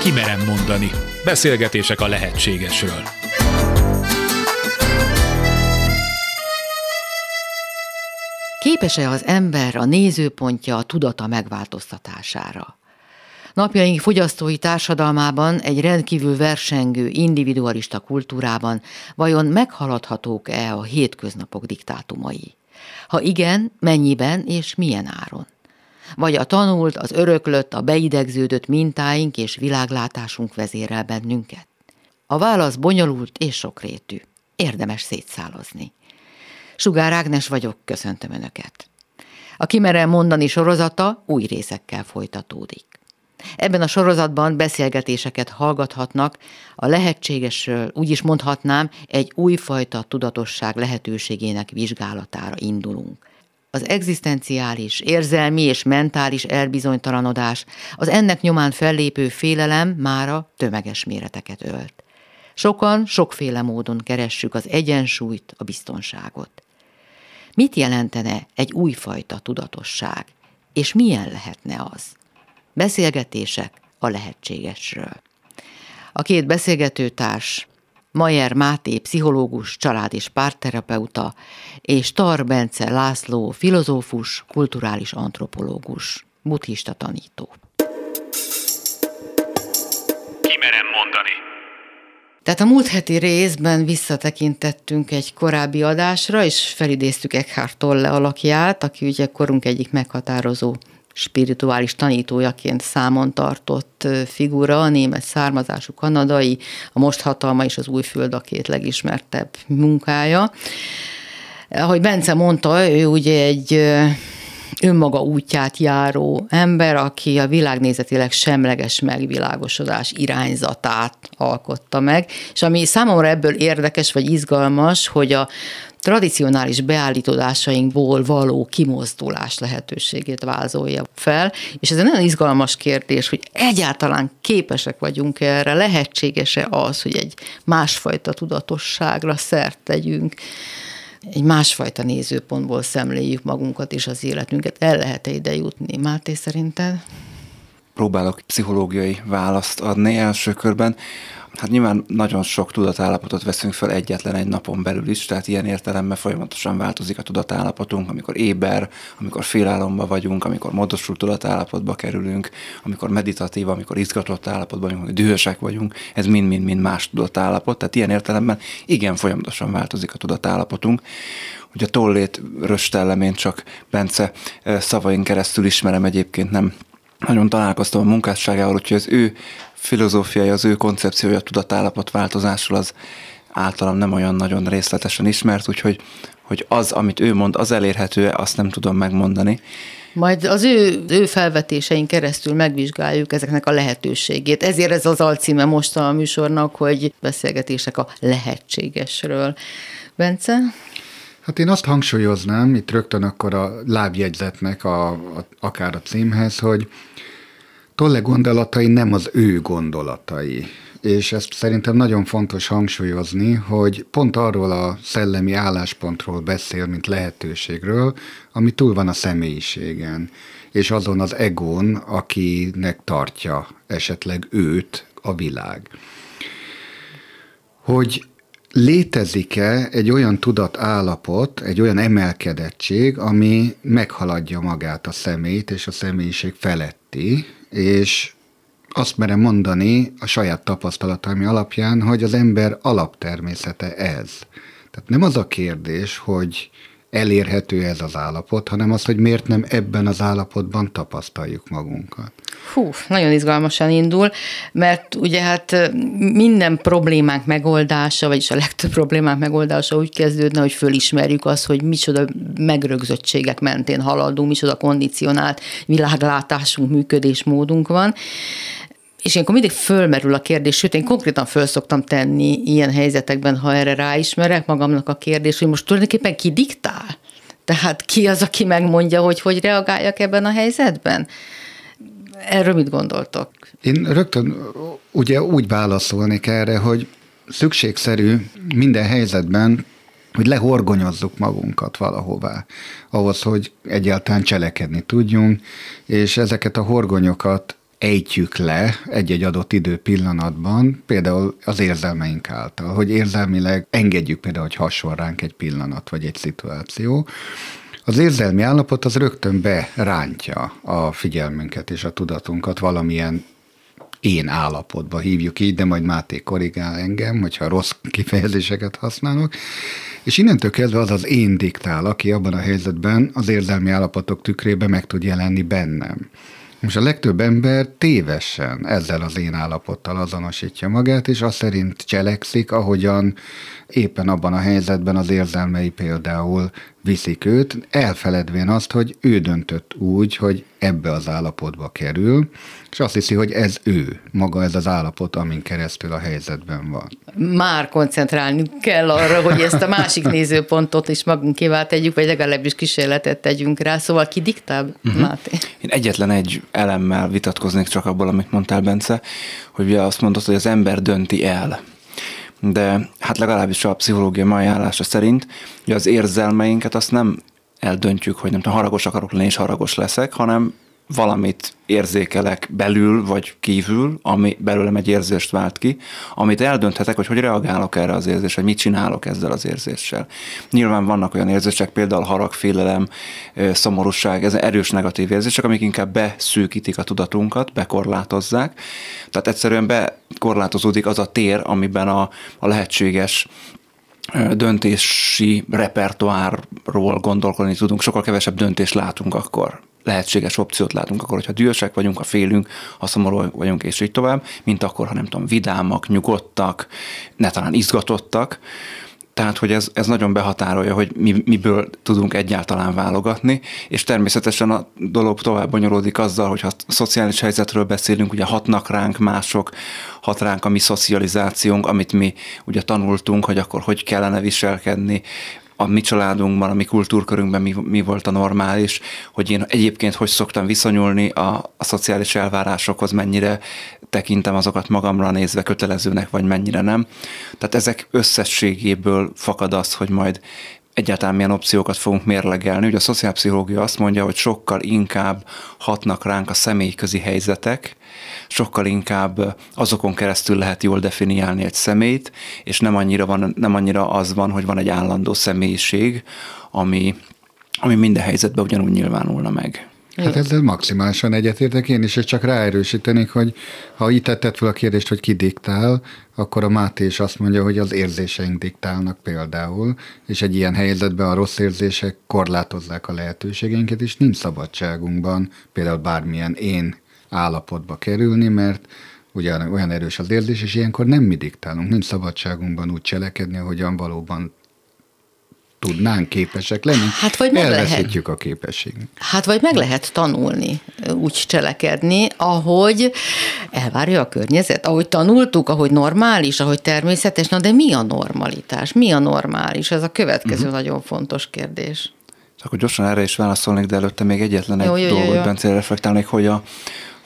Kimerem mondani. Beszélgetések a lehetségesről. Képes-e az ember a nézőpontja a tudata megváltoztatására? Napjaink fogyasztói társadalmában, egy rendkívül versengő, individualista kultúrában vajon meghaladhatók-e a hétköznapok diktátumai? Ha igen, mennyiben és milyen áron? Vagy a tanult, az öröklött, a beidegződött mintáink és világlátásunk vezérel bennünket? A válasz bonyolult és sokrétű. Érdemes szétszálozni. Sugár Ágnes vagyok, köszöntöm Önöket. A Kimerem mondani sorozata új részekkel folytatódik. Ebben a sorozatban beszélgetéseket hallgathatnak, a lehetségesről úgy is mondhatnám, egy újfajta tudatosság lehetőségének vizsgálatára indulunk. Az egzisztenciális, érzelmi és mentális elbizonytalanodás, az ennek nyomán fellépő félelem mára tömeges méreteket ölt. Sokan sokféle módon keressük az egyensúlyt, a biztonságot. Mit jelentene egy újfajta tudatosság, és milyen lehetne az? Beszélgetések a lehetségesről. A két beszélgetőtárs Majer Máté, pszichológus, család és párterapeuta, és Tar Bence László, filozófus, kulturális antropológus, buddhista tanító. Kimerem mondani. Tehát a múlt heti részben visszatekintettünk egy korábbi adásra, és felidéztük Eckhart Tolle alakját, aki ugye korunk egyik meghatározó spirituális tanítójaként számon tartott figura, a német származású kanadai, a Most hatalma és az új föld a két legismertebb munkája. Ahogy Bence mondta, ő ugye egy önmaga útját járó ember, aki a világnézetileg semleges megvilágosodás irányzatát alkotta meg, és ami számomra ebből érdekes vagy izgalmas, hogy a tradicionális beállítódásainkból való kimozdulás lehetőségét vázolja fel, és ez egy nagyon izgalmas kérdés, hogy egyáltalán képesek vagyunk erre, lehetséges-e az, hogy egy másfajta tudatosságra szert tegyünk, egy másfajta nézőpontból szemléljük magunkat és az életünket. El lehet-e ide jutni? Máté, szerinted? Próbálok pszichológiai választ adni első körben. Hát nyilván nagyon sok tudatállapotot veszünk fel egyetlen egy napon belül is, tehát ilyen értelemben folyamatosan változik a tudatállapotunk, amikor éber, amikor félálomba vagyunk, amikor módosult tudatállapotba kerülünk, amikor meditatív, amikor izgatott állapotban amikor dühösek vagyunk, ez mind-mind-mind más tudatállapot, tehát ilyen értelemben igen folyamatosan változik a tudatállapotunk. Ugye tollét röstellem én csak Bence eh, szavain keresztül ismerem egyébként nem nagyon találkoztam a munkásságával, úgyhogy az ő filozófiája, az ő koncepciója a tudatállapot változásról az általam nem olyan nagyon részletesen ismert, úgyhogy hogy az, amit ő mond, az elérhető azt nem tudom megmondani. Majd az ő, ő felvetéseink keresztül megvizsgáljuk ezeknek a lehetőségét. Ezért ez az alcíme most a műsornak, hogy beszélgetések a lehetségesről. Bence? Hát én azt hangsúlyoznám, itt rögtön akkor a lábjegyzetnek, a, a, akár a címhez, hogy Tolle gondolatai nem az ő gondolatai. És ezt szerintem nagyon fontos hangsúlyozni, hogy pont arról a szellemi álláspontról beszél, mint lehetőségről, ami túl van a személyiségen, és azon az egón, akinek tartja esetleg őt a világ. Hogy létezik-e egy olyan tudatállapot, egy olyan emelkedettség, ami meghaladja magát a szemét és a személyiség feletti, és azt merem mondani a saját tapasztalataim alapján, hogy az ember alaptermészete ez. Tehát nem az a kérdés, hogy elérhető ez az állapot, hanem az, hogy miért nem ebben az állapotban tapasztaljuk magunkat. Hú, nagyon izgalmasan indul, mert ugye hát minden problémánk megoldása, vagyis a legtöbb problémánk megoldása úgy kezdődne, hogy fölismerjük azt, hogy micsoda megrögzöttségek mentén haladunk, micsoda kondicionált világlátásunk, működésmódunk van. És ilyenkor mindig fölmerül a kérdés, sőt, én konkrétan föl szoktam tenni ilyen helyzetekben, ha erre ráismerek magamnak a kérdés, hogy most tulajdonképpen ki diktál? Tehát ki az, aki megmondja, hogy hogy reagáljak ebben a helyzetben? Erről mit gondoltok? Én rögtön ugye úgy válaszolnék erre, hogy szükségszerű minden helyzetben, hogy lehorgonyozzuk magunkat valahová, ahhoz, hogy egyáltalán cselekedni tudjunk, és ezeket a horgonyokat ejtjük le egy-egy adott idő pillanatban, például az érzelmeink által, hogy érzelmileg engedjük például, hogy hasonl ránk egy pillanat vagy egy szituáció, az érzelmi állapot az rögtön berántja a figyelmünket és a tudatunkat valamilyen én állapotba hívjuk így, de majd Máté korrigál engem, hogyha rossz kifejezéseket használok. És innentől kezdve az az én diktál, aki abban a helyzetben az érzelmi állapotok tükrében meg tud jelenni bennem. Most a legtöbb ember tévesen ezzel az én állapottal azonosítja magát, és azt szerint cselekszik, ahogyan éppen abban a helyzetben az érzelmei például viszik őt, elfeledvén azt, hogy ő döntött úgy, hogy ebbe az állapotba kerül, és azt hiszi, hogy ez ő, maga ez az állapot, amin keresztül a helyzetben van. Már koncentrálni kell arra, hogy ezt a másik nézőpontot is magunkévá tegyük, vagy legalábbis kísérletet tegyünk rá. Szóval ki diktál, uh-huh. Máté? Én egyetlen egy elemmel vitatkoznék csak abból, amit mondtál, Bence, hogy ugye azt mondod, hogy az ember dönti el de hát legalábbis a pszichológia mai állása szerint, hogy az érzelmeinket azt nem eldöntjük, hogy nem tudom, haragos akarok lenni, és haragos leszek, hanem valamit érzékelek belül vagy kívül, ami belőlem egy érzést vált ki, amit eldönthetek, hogy hogy reagálok erre az érzésre, mit csinálok ezzel az érzéssel. Nyilván vannak olyan érzések, például harag, félelem, szomorúság, ez erős negatív érzések, amik inkább beszűkítik a tudatunkat, bekorlátozzák. Tehát egyszerűen bekorlátozódik az a tér, amiben a, a lehetséges döntési repertoárról gondolkodni tudunk, sokkal kevesebb döntést látunk akkor lehetséges opciót látunk akkor, hogyha dühösek vagyunk, ha félünk, ha szomorú vagyunk, és így tovább, mint akkor, ha nem tudom, vidámak, nyugodtak, ne talán izgatottak. Tehát, hogy ez, ez nagyon behatárolja, hogy mi, miből tudunk egyáltalán válogatni, és természetesen a dolog tovább bonyolódik azzal, hogy ha szociális helyzetről beszélünk, ugye hatnak ránk mások, hat ránk a mi szocializációnk, amit mi ugye tanultunk, hogy akkor hogy kellene viselkedni, a mi családunkban, a mi kultúrkörünkben mi, mi volt a normális, hogy én egyébként hogy szoktam viszonyulni a, a szociális elvárásokhoz, mennyire tekintem azokat magamra nézve kötelezőnek, vagy mennyire nem. Tehát ezek összességéből fakad az, hogy majd egyáltalán milyen opciókat fogunk mérlegelni. Ugye a szociálpszichológia azt mondja, hogy sokkal inkább hatnak ránk a személyközi helyzetek, sokkal inkább azokon keresztül lehet jól definiálni egy szemét, és nem annyira, van, nem annyira az van, hogy van egy állandó személyiség, ami, ami minden helyzetben ugyanúgy nyilvánulna meg. Hát ezzel maximálisan egyetértek én is, és csak ráerősítenék, hogy ha itt tetted fel a kérdést, hogy ki diktál, akkor a Máté is azt mondja, hogy az érzéseink diktálnak például, és egy ilyen helyzetben a rossz érzések korlátozzák a lehetőségeinket, és nincs szabadságunkban például bármilyen én állapotba kerülni, mert ugyan olyan erős az érzés, és ilyenkor nem mi diktálunk, nincs szabadságunkban úgy cselekedni, ahogyan valóban tudnánk képesek lenni. Hát vagy meg Elveszítjük lehet, a képességünk. Hát vagy meg lehet tanulni, úgy cselekedni, ahogy elvárja a környezet, ahogy tanultuk, ahogy normális, ahogy természetes, na de mi a normalitás, mi a normális? Ez a következő uh-huh. nagyon fontos kérdés. Akkor gyorsan erre is válaszolnék, de előtte még egyetlen egy jó, jó, dolgot, jó, Bence, reflektálnék, hogy a,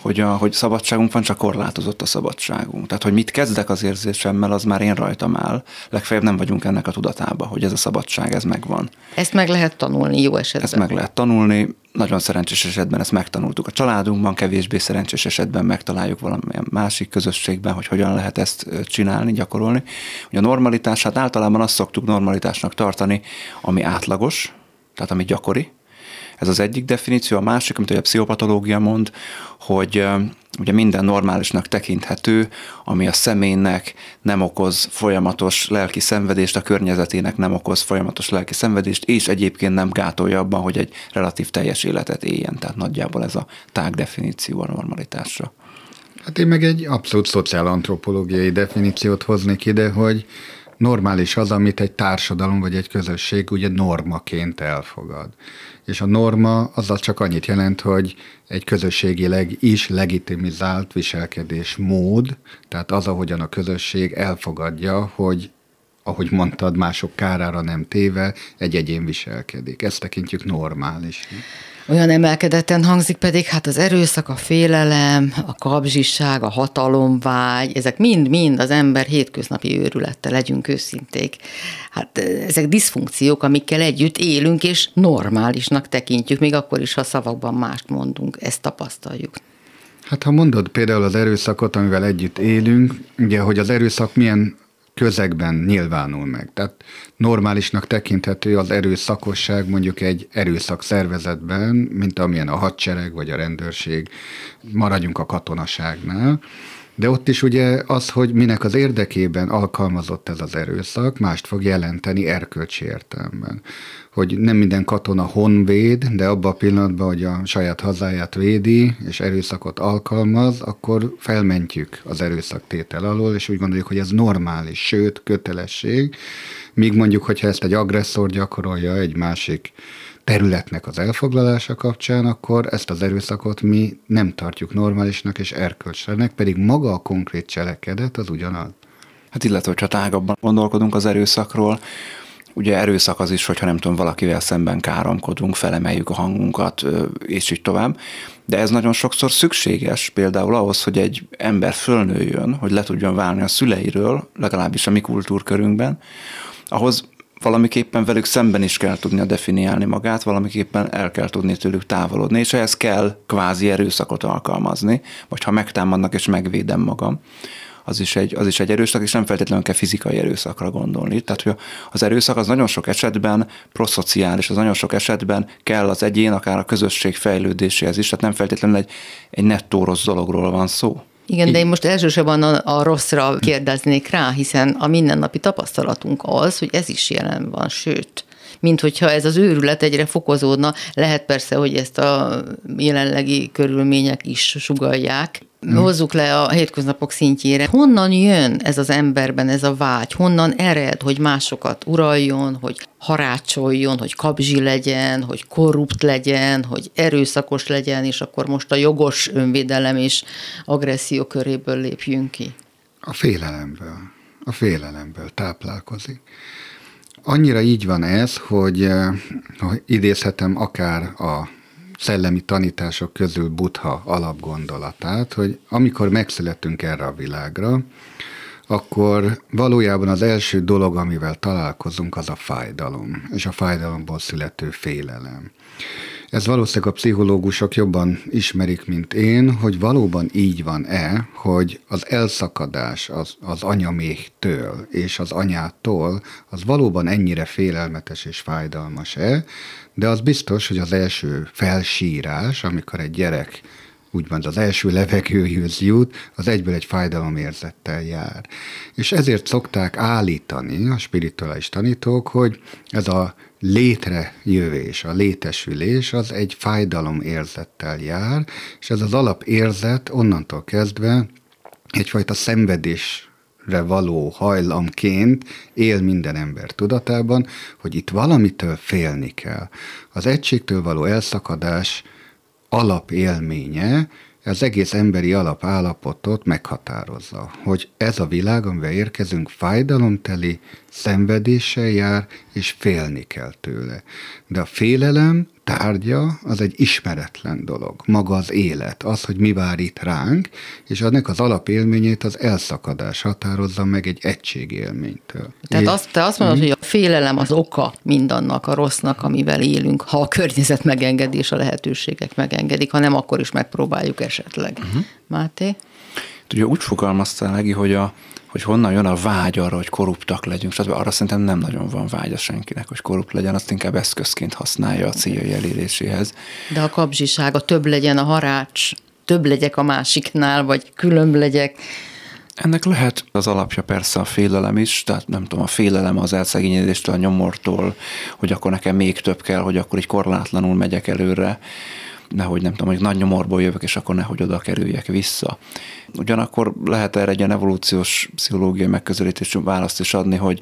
hogy, a, hogy szabadságunk van, csak korlátozott a szabadságunk. Tehát, hogy mit kezdek az érzésemmel, az már én rajtam áll. Legfeljebb nem vagyunk ennek a tudatába, hogy ez a szabadság, ez megvan. Ezt meg lehet tanulni jó esetben. Ezt meg lehet tanulni. Nagyon szerencsés esetben ezt megtanultuk a családunkban, kevésbé szerencsés esetben megtaláljuk valamilyen másik közösségben, hogy hogyan lehet ezt csinálni, gyakorolni. Ugye a normalitását általában azt szoktuk normalitásnak tartani, ami átlagos, tehát ami gyakori, ez az egyik definíció. A másik, amit a pszichopatológia mond, hogy ugye minden normálisnak tekinthető, ami a személynek nem okoz folyamatos lelki szenvedést, a környezetének nem okoz folyamatos lelki szenvedést, és egyébként nem gátolja abban, hogy egy relatív teljes életet éljen. Tehát nagyjából ez a tág definíció a normalitásra. Hát én meg egy abszolút szociálantropológiai definíciót hoznék ide, hogy normális az, amit egy társadalom vagy egy közösség ugye normaként elfogad. És a norma azzal csak annyit jelent, hogy egy közösségileg is legitimizált viselkedés mód, tehát az, ahogyan a közösség elfogadja, hogy ahogy mondtad, mások kárára nem téve, egy egyén viselkedik. Ezt tekintjük normális olyan emelkedetten hangzik pedig, hát az erőszak, a félelem, a kapzsiság, a hatalomvágy, ezek mind-mind az ember hétköznapi őrülette, legyünk őszinték. Hát ezek diszfunkciók, amikkel együtt élünk, és normálisnak tekintjük, még akkor is, ha szavakban mást mondunk, ezt tapasztaljuk. Hát ha mondod például az erőszakot, amivel együtt élünk, ugye, hogy az erőszak milyen közegben nyilvánul meg. Tehát normálisnak tekinthető az erőszakosság mondjuk egy erőszak szervezetben, mint amilyen a hadsereg vagy a rendőrség. Maradjunk a katonaságnál. De ott is ugye az, hogy minek az érdekében alkalmazott ez az erőszak, mást fog jelenteni erkölcsi értelemben. Hogy nem minden katona honvéd, de abban a pillanatban, hogy a saját hazáját védi, és erőszakot alkalmaz, akkor felmentjük az erőszaktétel alól, és úgy gondoljuk, hogy ez normális, sőt, kötelesség, míg mondjuk, hogyha ezt egy agresszor gyakorolja egy másik területnek az elfoglalása kapcsán, akkor ezt az erőszakot mi nem tartjuk normálisnak és erkölcslenek, pedig maga a konkrét cselekedet az ugyanaz. Hát illetve, hogyha tágabban gondolkodunk az erőszakról, ugye erőszak az is, hogyha nem tudom, valakivel szemben káromkodunk, felemeljük a hangunkat, és így tovább. De ez nagyon sokszor szükséges például ahhoz, hogy egy ember fölnőjön, hogy le tudjon válni a szüleiről, legalábbis a mi kultúrkörünkben, ahhoz valamiképpen velük szemben is kell tudnia definiálni magát, valamiképpen el kell tudni tőlük távolodni, és ehhez kell kvázi erőszakot alkalmazni, vagy ha megtámadnak és megvédem magam, az is egy, az is egy erőszak, és nem feltétlenül kell fizikai erőszakra gondolni. Tehát hogy az erőszak az nagyon sok esetben proszociális, az nagyon sok esetben kell az egyén, akár a közösség fejlődéséhez is, tehát nem feltétlenül egy, egy nettó rossz dologról van szó. Igen, de én most elsősorban a, a rosszra kérdeznék rá, hiszen a mindennapi tapasztalatunk az, hogy ez is jelen van, sőt, mint hogyha ez az őrület egyre fokozódna. Lehet persze, hogy ezt a jelenlegi körülmények is sugalják, Hmm. hozzuk le a hétköznapok szintjére. Honnan jön ez az emberben, ez a vágy? Honnan ered, hogy másokat uraljon, hogy harácsoljon, hogy kabzsi legyen, hogy korrupt legyen, hogy erőszakos legyen, és akkor most a jogos önvédelem és agresszió köréből lépjünk ki? A félelemből. A félelemből táplálkozik. Annyira így van ez, hogy, eh, hogy idézhetem akár a szellemi tanítások közül Buddha alapgondolatát, hogy amikor megszületünk erre a világra, akkor valójában az első dolog, amivel találkozunk, az a fájdalom, és a fájdalomból születő félelem. Ez valószínűleg a pszichológusok jobban ismerik, mint én, hogy valóban így van-e, hogy az elszakadás az, az anyaméhtől és az anyától az valóban ennyire félelmetes és fájdalmas-e, de az biztos, hogy az első felsírás, amikor egy gyerek úgymond az első levegőhöz jut, az egyből egy fájdalomérzettel jár. És ezért szokták állítani a spirituális tanítók, hogy ez a létrejövés, a létesülés az egy fájdalomérzettel jár, és ez az alapérzet onnantól kezdve egyfajta szenvedés való hajlamként él minden ember tudatában, hogy itt valamitől félni kell. Az egységtől való elszakadás alapélménye, az egész emberi alapállapotot meghatározza, hogy ez a világ, amivel érkezünk, fájdalomteli, szenvedéssel jár, és félni kell tőle. De a félelem tárgya az egy ismeretlen dolog. Maga az élet, az, hogy mi vár itt ránk, és annak az alapélményét az elszakadás határozza meg egy egységélménytől. Tehát azt, te azt mondod, mm. hogy a félelem az oka mindannak a rossznak, amivel élünk, ha a környezet megengedi és a lehetőségek megengedik, ha nem, akkor is megpróbáljuk esetleg. Uh-huh. Máté? Ugye úgy fogalmaztál, Legi, hogy a, hogy honnan jön a vágy arra, hogy korruptak legyünk, stb. Arra szerintem nem nagyon van vágya senkinek, hogy korrupt legyen, azt inkább eszközként használja a céljai eléréséhez. De a kapzsiság, a több legyen a harács, több legyek a másiknál, vagy különb legyek. Ennek lehet az alapja persze a félelem is, tehát nem tudom, a félelem az elszegényedéstől, a nyomortól, hogy akkor nekem még több kell, hogy akkor így korlátlanul megyek előre nehogy nem tudom, hogy nagy nyomorból jövök, és akkor nehogy oda kerüljek vissza. Ugyanakkor lehet erre egy ilyen evolúciós pszichológiai megközelítésű választ is adni, hogy,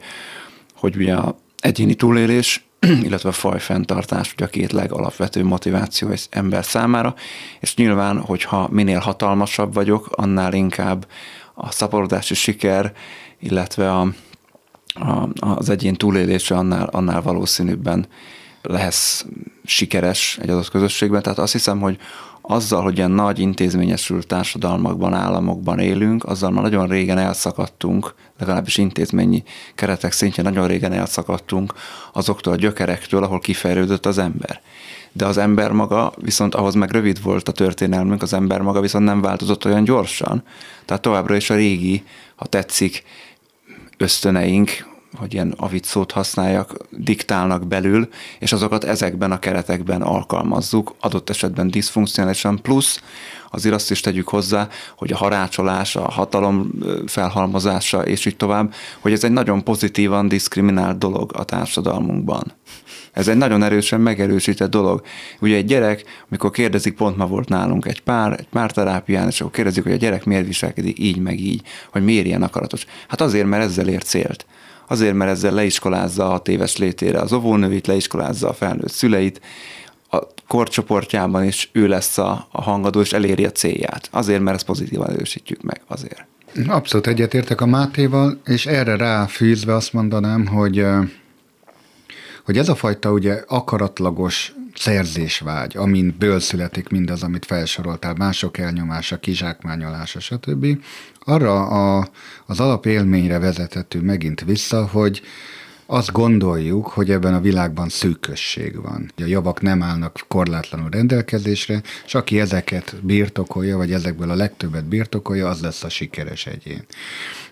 hogy ugye a egyéni túlélés, illetve a fajfenntartás ugye a két legalapvető motiváció egy ember számára, és nyilván, hogyha minél hatalmasabb vagyok, annál inkább a szaporodási siker, illetve a, a, az egyén túlélése annál, annál valószínűbben lesz sikeres egy adott közösségben. Tehát azt hiszem, hogy azzal, hogy ilyen nagy intézményesült társadalmakban, államokban élünk, azzal már nagyon régen elszakadtunk, legalábbis intézményi keretek szintjén nagyon régen elszakadtunk azoktól a gyökerektől, ahol kifejlődött az ember. de az ember maga viszont ahhoz meg rövid volt a történelmünk, az ember maga viszont nem változott olyan gyorsan. Tehát továbbra is a régi, ha tetszik, ösztöneink, hogy ilyen avit szót használjak, diktálnak belül, és azokat ezekben a keretekben alkalmazzuk, adott esetben diszfunkcionálisan, plusz azért azt is tegyük hozzá, hogy a harácsolás, a hatalom felhalmozása, és így tovább, hogy ez egy nagyon pozitívan diszkriminált dolog a társadalmunkban. Ez egy nagyon erősen megerősített dolog. Ugye egy gyerek, amikor kérdezik, pont ma volt nálunk egy pár, egy párterápián, és akkor kérdezik, hogy a gyerek miért viselkedik így, meg így, hogy miért ilyen akaratos. Hát azért, mert ezzel ér célt. Azért, mert ezzel leiskolázza a hat éves létére az óvónőit, leiskolázza a felnőtt szüleit, a korcsoportjában is ő lesz a, a hangadó, és eléri a célját. Azért, mert ezt pozitívan erősítjük meg, azért. Abszolút egyetértek a Mátéval, és erre ráfűzve azt mondanám, hogy hogy ez a fajta ugye akaratlagos szerzésvágy, amin ből születik mindaz, amit felsoroltál, mások elnyomása, kizsákmányolása, stb. Arra a, az alapélményre vezethető megint vissza, hogy azt gondoljuk, hogy ebben a világban szűkösség van. A javak nem állnak korlátlanul rendelkezésre, és aki ezeket birtokolja, vagy ezekből a legtöbbet birtokolja, az lesz a sikeres egyén.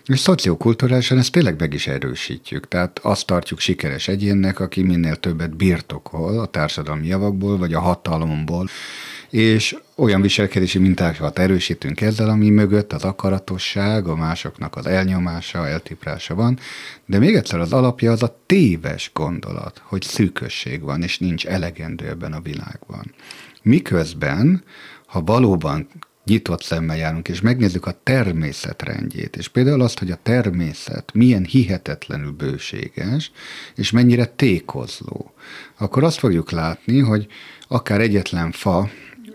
És szociokulturálisan ezt tényleg meg is erősítjük. Tehát azt tartjuk sikeres egyénnek, aki minél többet birtokol a társadalmi javakból, vagy a hatalomból, és olyan viselkedési mintákat erősítünk ezzel, ami mögött az akaratosság, a másoknak az elnyomása, eltiprása van, de még egyszer az alapja az a téves gondolat, hogy szűkösség van, és nincs elegendő ebben a világban. Miközben, ha valóban nyitott szemmel járunk, és megnézzük a természet rendjét, és például azt, hogy a természet milyen hihetetlenül bőséges, és mennyire tékozló, akkor azt fogjuk látni, hogy akár egyetlen fa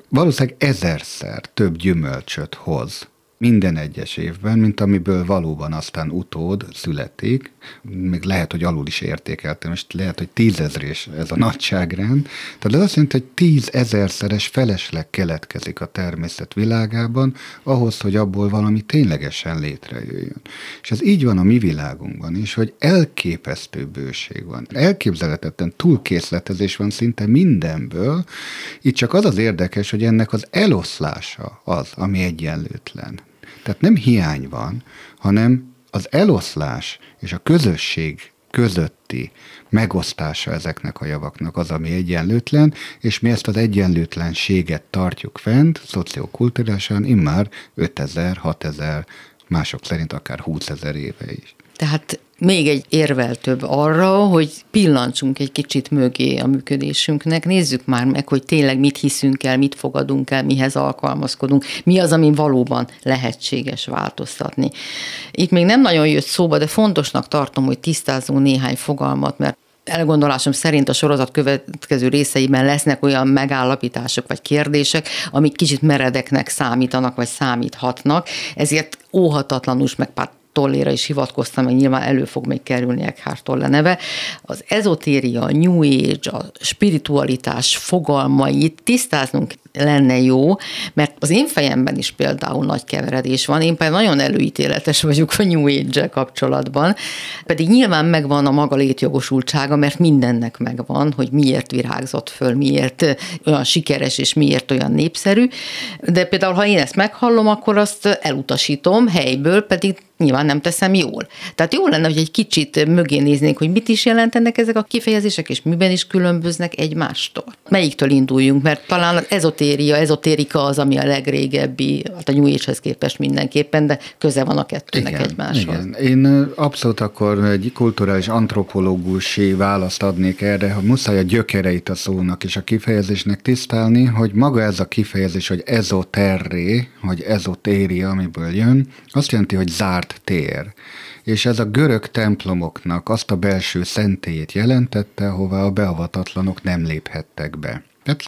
valószínűleg ezerszer több gyümölcsöt hoz minden egyes évben, mint amiből valóban aztán utód születik, még lehet, hogy alul is értékeltem, most lehet, hogy tízezrés ez a nagyságrend. Tehát ez azt jelenti, hogy tízezerszeres felesleg keletkezik a természet világában, ahhoz, hogy abból valami ténylegesen létrejöjjön. És ez így van a mi világunkban is, hogy elképesztő bőség van. Elképzelhetetlen túlkészletezés van szinte mindenből. Itt csak az az érdekes, hogy ennek az eloszlása az, ami egyenlőtlen. Tehát nem hiány van, hanem az eloszlás és a közösség közötti megosztása ezeknek a javaknak az, ami egyenlőtlen, és mi ezt az egyenlőtlenséget tartjuk fent, szociokulturálisan immár 5000, 6000, mások szerint akár 20 ezer éve is. Tehát még egy érvel több arra, hogy pillancsunk egy kicsit mögé a működésünknek, nézzük már meg, hogy tényleg mit hiszünk el, mit fogadunk el, mihez alkalmazkodunk, mi az, ami valóban lehetséges változtatni. Itt még nem nagyon jött szóba, de fontosnak tartom, hogy tisztázunk néhány fogalmat, mert elgondolásom szerint a sorozat következő részeiben lesznek olyan megállapítások vagy kérdések, amik kicsit meredeknek számítanak, vagy számíthatnak, ezért óhatatlanul, meg Tolléra is hivatkoztam, hogy nyilván elő fog még kerülni Eckhart Tolle neve. Az ezotéria, a New Age, a spiritualitás fogalmait tisztáznunk lenne jó, mert az én fejemben is például nagy keveredés van, én például nagyon előítéletes vagyok a New age kapcsolatban, pedig nyilván megvan a maga létjogosultsága, mert mindennek megvan, hogy miért virágzott föl, miért olyan sikeres és miért olyan népszerű, de például ha én ezt meghallom, akkor azt elutasítom helyből, pedig nyilván nem teszem jól. Tehát jó lenne, hogy egy kicsit mögé néznénk, hogy mit is jelentenek ezek a kifejezések, és miben is különböznek egymástól. Melyiktől induljunk, mert talán az ezotéria, ezotérika az, ami a legrégebbi, hát a New Age-hez képest mindenképpen, de köze van a kettőnek igen, egymáshoz. Igen. Én abszolút akkor egy kulturális antropológusi választ adnék erre, hogy muszáj a gyökereit a szónak és a kifejezésnek tisztelni, hogy maga ez a kifejezés, hogy ezoterré, hogy ezotéria, amiből jön, azt jelenti, hogy zárt tér. És ez a görög templomoknak azt a belső szentélyét jelentette, ahová a beavatatlanok nem léphettek be.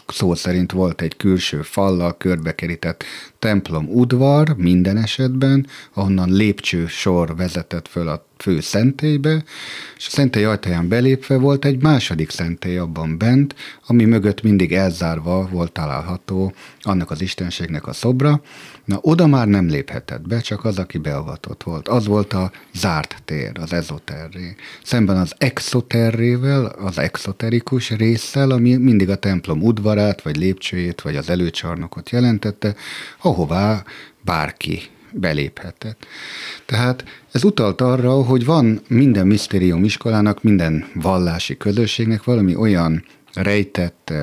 Szó szerint volt egy külső fallal körbekerített templom udvar minden esetben, ahonnan lépcső sor vezetett föl a fő szentélybe, és a szentély ajtaján belépve volt egy második szentély abban bent, ami mögött mindig elzárva volt található annak az istenségnek a szobra. Na, oda már nem léphetett be, csak az, aki beavatott volt. Az volt a zárt tér, az ezoterré. Szemben az exoterrével, az exoterikus résszel, ami mindig a templom udvarát, vagy lépcsőjét, vagy az előcsarnokot jelentette, ahová bárki beléphetett. Tehát ez utalt arra, hogy van minden misztérium iskolának, minden vallási közösségnek valami olyan rejtett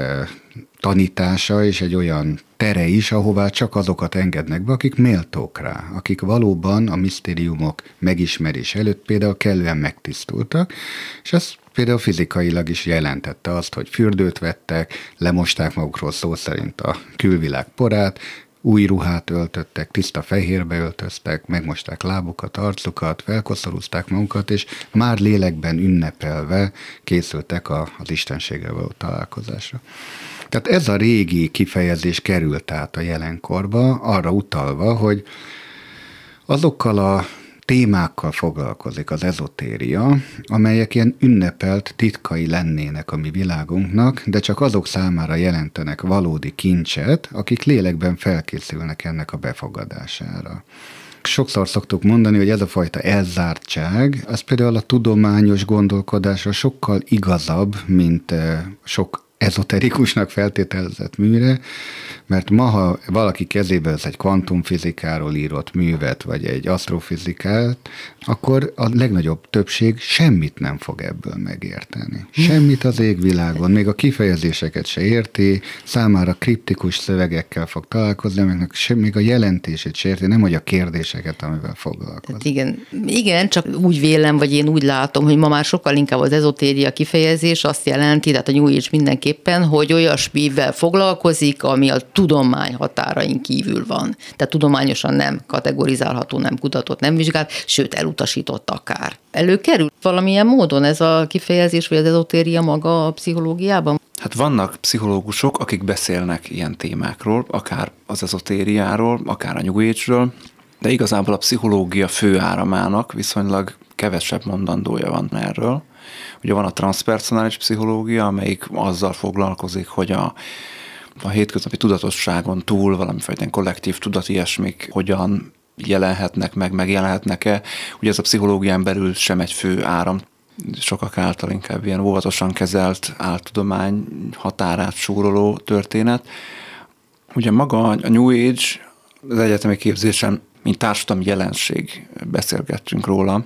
tanítása és egy olyan tere is, ahová csak azokat engednek be, akik méltók rá, akik valóban a misztériumok megismerés előtt például kellően megtisztultak, és ez például fizikailag is jelentette azt, hogy fürdőt vettek, lemosták magukról szó szerint a külvilág porát, új ruhát öltöttek, tiszta fehérbe öltöztek, megmosták lábukat, arcukat, felkoszorúzták magukat, és már lélekben ünnepelve készültek a, az Istenséggel való találkozásra. Tehát ez a régi kifejezés került át a jelenkorba, arra utalva, hogy azokkal a témákkal foglalkozik az ezotéria, amelyek ilyen ünnepelt titkai lennének a mi világunknak, de csak azok számára jelentenek valódi kincset, akik lélekben felkészülnek ennek a befogadására. Sokszor szoktuk mondani, hogy ez a fajta elzártság, az például a tudományos gondolkodásra sokkal igazabb, mint eh, sok ezoterikusnak feltételezett műre, mert ma, ha valaki kezébe vesz egy kvantumfizikáról írott művet, vagy egy asztrofizikát, akkor a legnagyobb többség semmit nem fog ebből megérteni. Semmit az égvilágon, még a kifejezéseket se érti, számára kriptikus szövegekkel fog találkozni, amiknek sem, még a jelentését se érti, nem hogy a kérdéseket, amivel foglalkozik. Hát igen, igen, csak úgy vélem, vagy én úgy látom, hogy ma már sokkal inkább az ezotéria kifejezés azt jelenti, tehát a New Age mindenképpen, hogy olyasmivel foglalkozik, ami a tudomány határain kívül van. Tehát tudományosan nem kategorizálható, nem kutatott, nem vizsgált, sőt elutasított akár. Előkerül valamilyen módon ez a kifejezés, vagy az ezotéria maga a pszichológiában? Hát vannak pszichológusok, akik beszélnek ilyen témákról, akár az ezotériáról, akár a Age-ről, de igazából a pszichológia főáramának viszonylag kevesebb mondandója van erről. Ugye van a transpersonális pszichológia, amelyik azzal foglalkozik, hogy a a hétköznapi tudatosságon túl valamifajta kollektív tudat ilyesmik hogyan jelenhetnek meg, megjelenhetnek-e. Ugye ez a pszichológián belül sem egy fő áram, sokak által inkább ilyen óvatosan kezelt áltudomány határát súroló történet. Ugye maga a New Age az egyetemi képzésen, mint társadalmi jelenség beszélgettünk róla,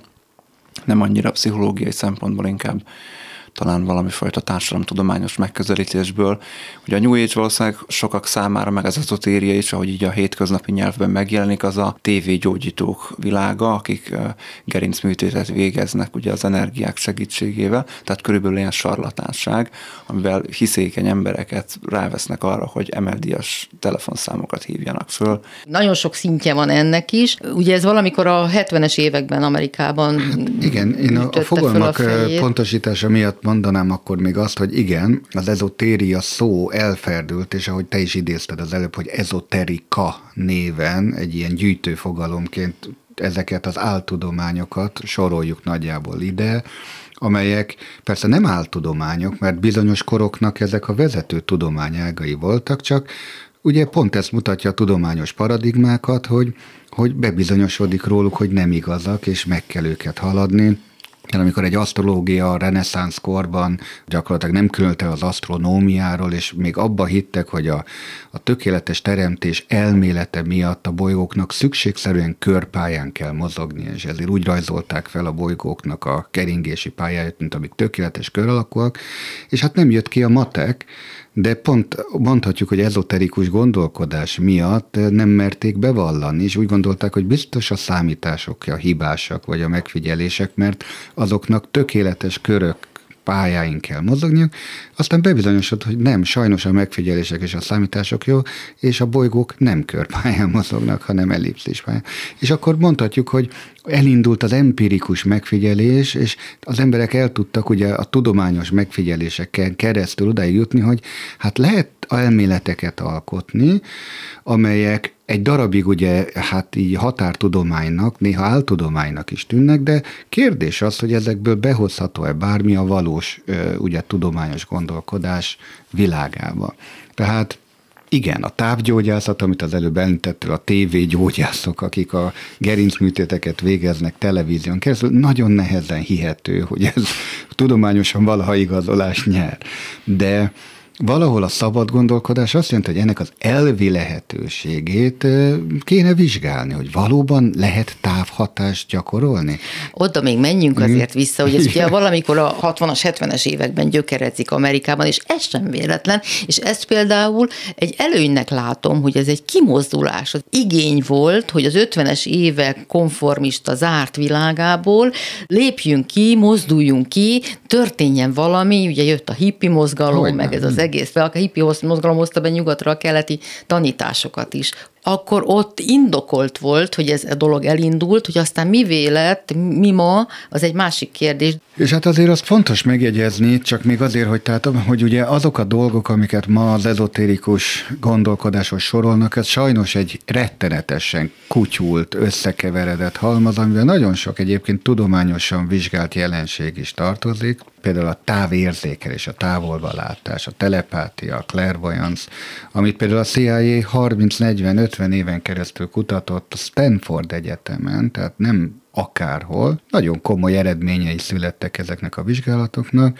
nem annyira pszichológiai szempontból, inkább talán valami fajta társadalomtudományos megközelítésből. Ugye a New Age valószínűleg sokak számára, meg az ezotéria is, ahogy így a hétköznapi nyelvben megjelenik, az a tévégyógyítók világa, akik gerincműtétet végeznek ugye az energiák segítségével, tehát körülbelül ilyen sarlatánság, amivel hiszékeny embereket rávesznek arra, hogy emeldias telefonszámokat hívjanak föl. Nagyon sok szintje van ennek is. Ugye ez valamikor a 70-es években Amerikában hát Igen, én a, a fogalmak a pontosítása miatt mondanám akkor még azt, hogy igen, az ezotéria szó elferdült, és ahogy te is idézted az előbb, hogy ezoterika néven egy ilyen gyűjtő fogalomként ezeket az áltudományokat soroljuk nagyjából ide, amelyek persze nem áltudományok, mert bizonyos koroknak ezek a vezető tudományágai voltak, csak ugye pont ezt mutatja a tudományos paradigmákat, hogy, hogy bebizonyosodik róluk, hogy nem igazak, és meg kell őket haladni, amikor egy asztrológia a reneszánsz korban gyakorlatilag nem különte az asztronómiáról, és még abba hittek, hogy a, a tökéletes teremtés elmélete miatt a bolygóknak szükségszerűen körpályán kell mozogni, és ezért úgy rajzolták fel a bolygóknak a keringési pályáját, mint amik tökéletes kör alakúak, és hát nem jött ki a matek, de pont mondhatjuk, hogy ezoterikus gondolkodás miatt nem merték bevallani, és úgy gondolták, hogy biztos a számítások a hibásak, vagy a megfigyelések, mert azoknak tökéletes körök pályáin kell mozogniuk, aztán bebizonyosodott, hogy nem, sajnos a megfigyelések és a számítások jó, és a bolygók nem körpályán mozognak, hanem ellipszis pályán. És akkor mondhatjuk, hogy elindult az empirikus megfigyelés, és az emberek el tudtak ugye a tudományos megfigyelésekkel keresztül odáig jutni, hogy hát lehet elméleteket alkotni, amelyek egy darabig ugye hát így határtudománynak, néha áltudománynak is tűnnek, de kérdés az, hogy ezekből behozható-e bármi a valós ugye tudományos gondolkodás világába. Tehát igen, a távgyógyászat, amit az előbb említettél, a tévégyógyászok, akik a gerincműtéteket végeznek televízión keresztül, nagyon nehezen hihető, hogy ez tudományosan valaha igazolás nyer. De valahol a szabad gondolkodás azt jelenti, hogy ennek az elvi lehetőségét kéne vizsgálni, hogy valóban lehet távhatást gyakorolni. Oda még menjünk azért vissza, hogy ez ugye valamikor a 60-as, 70-es években gyökerezik Amerikában, és ez sem véletlen, és ezt például egy előnynek látom, hogy ez egy kimozdulás, az igény volt, hogy az 50-es évek konformista zárt világából lépjünk ki, mozduljunk ki, történjen valami, ugye jött a hippi mozgalom, Hogyne. meg ez az egész, a hippi mozgalom hozta be nyugatra a keleti tanításokat is akkor ott indokolt volt, hogy ez a dolog elindult, hogy aztán mi vélet, mi ma, az egy másik kérdés. És hát azért azt fontos megjegyezni, csak még azért, hogy, tehát, hogy ugye azok a dolgok, amiket ma az ezotérikus gondolkodáshoz sorolnak, ez sajnos egy rettenetesen kutyult, összekeveredett halmaz, amivel nagyon sok egyébként tudományosan vizsgált jelenség is tartozik, például a távérzékelés, a távolbalátás, a telepátia, a clairvoyance, amit például a CIA 30-40-50 éven keresztül kutatott a Stanford Egyetemen, tehát nem akárhol. Nagyon komoly eredményei születtek ezeknek a vizsgálatoknak,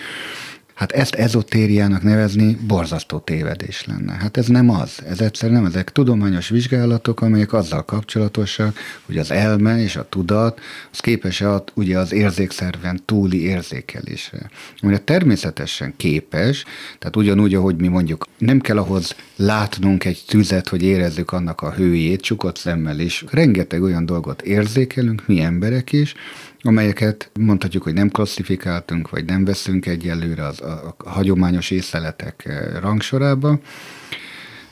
Hát ezt ezotériának nevezni borzasztó tévedés lenne. Hát ez nem az. Ez egyszerűen nem ezek tudományos vizsgálatok, amelyek azzal kapcsolatosak, hogy az elme és a tudat az képes a, ugye az érzékszerven túli érzékelésre. Amire természetesen képes, tehát ugyanúgy, ahogy mi mondjuk nem kell ahhoz látnunk egy tüzet, hogy érezzük annak a hőjét, csukott szemmel is. Rengeteg olyan dolgot érzékelünk, mi emberek is, amelyeket mondhatjuk, hogy nem klasszifikáltunk, vagy nem veszünk egyelőre az, a, a hagyományos észleletek eh, rangsorába,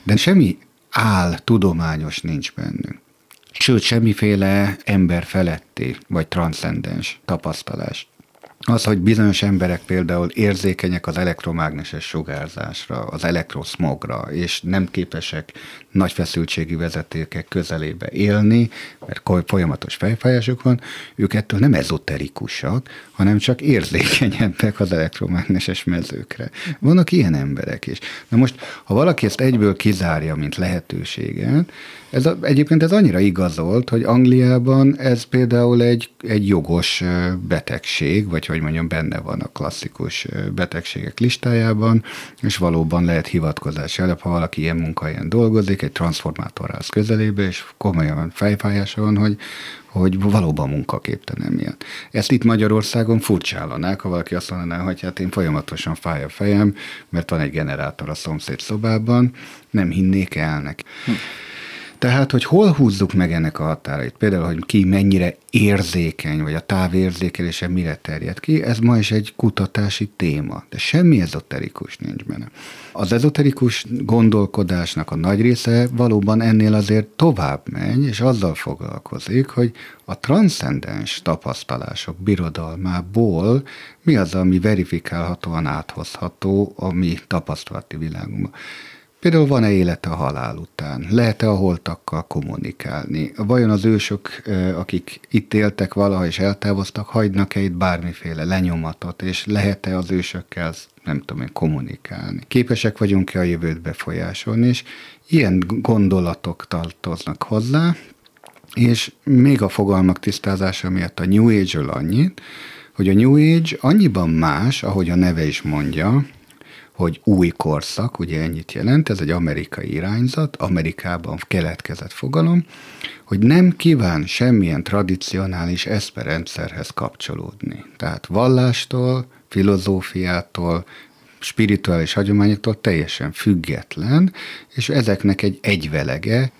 de semmi áll tudományos nincs bennünk. Sőt, semmiféle ember feletti vagy transzcendens tapasztalás. Az, hogy bizonyos emberek például érzékenyek az elektromágneses sugárzásra, az elektroszmogra, és nem képesek nagy feszültségű vezetékek közelébe élni, mert folyamatos fejfájásuk van, ők ettől nem ezoterikusak, hanem csak érzékenyebbek az elektromágneses mezőkre. Vannak ilyen emberek is. Na most, ha valaki ezt egyből kizárja, mint lehetőséget, ez a, egyébként ez annyira igazolt, hogy Angliában ez például egy, egy jogos betegség, vagy hogy mondjam, benne van a klasszikus betegségek listájában, és valóban lehet hivatkozási alap, ha valaki ilyen munkahelyen dolgozik, egy transformátorház közelébe, és komolyan fejfájása van, hogy, hogy valóban munkaképtelen miatt. Ezt itt Magyarországon furcsállanák, ha valaki azt mondaná, hogy hát én folyamatosan fáj a fejem, mert van egy generátor a szomszéd szobában, nem hinnék el neki. Hm. Tehát, hogy hol húzzuk meg ennek a határait, például, hogy ki mennyire érzékeny, vagy a távérzékelése mire terjed ki, ez ma is egy kutatási téma, de semmi ezoterikus nincs benne. Az ezoterikus gondolkodásnak a nagy része valóban ennél azért tovább megy, és azzal foglalkozik, hogy a transzcendens tapasztalások birodalmából mi az, ami verifikálhatóan áthozható a mi tapasztalati világunkban. Például van-e élete a halál után? Lehet-e a holtakkal kommunikálni? Vajon az ősök, akik itt éltek valaha és eltávoztak, hagynak-e itt bármiféle lenyomatot, és lehet-e az ősökkel, nem tudom én, kommunikálni? Képesek vagyunk-e a jövőt befolyásolni, és ilyen gondolatok tartoznak hozzá, és még a fogalmak tisztázása miatt a New Age-ről annyit, hogy a New Age annyiban más, ahogy a neve is mondja, hogy új korszak, ugye ennyit jelent, ez egy amerikai irányzat, Amerikában keletkezett fogalom, hogy nem kíván semmilyen tradicionális eszperendszerhez kapcsolódni. Tehát vallástól, filozófiától, spirituális hagyományoktól teljesen független, és ezeknek egy egyvelege,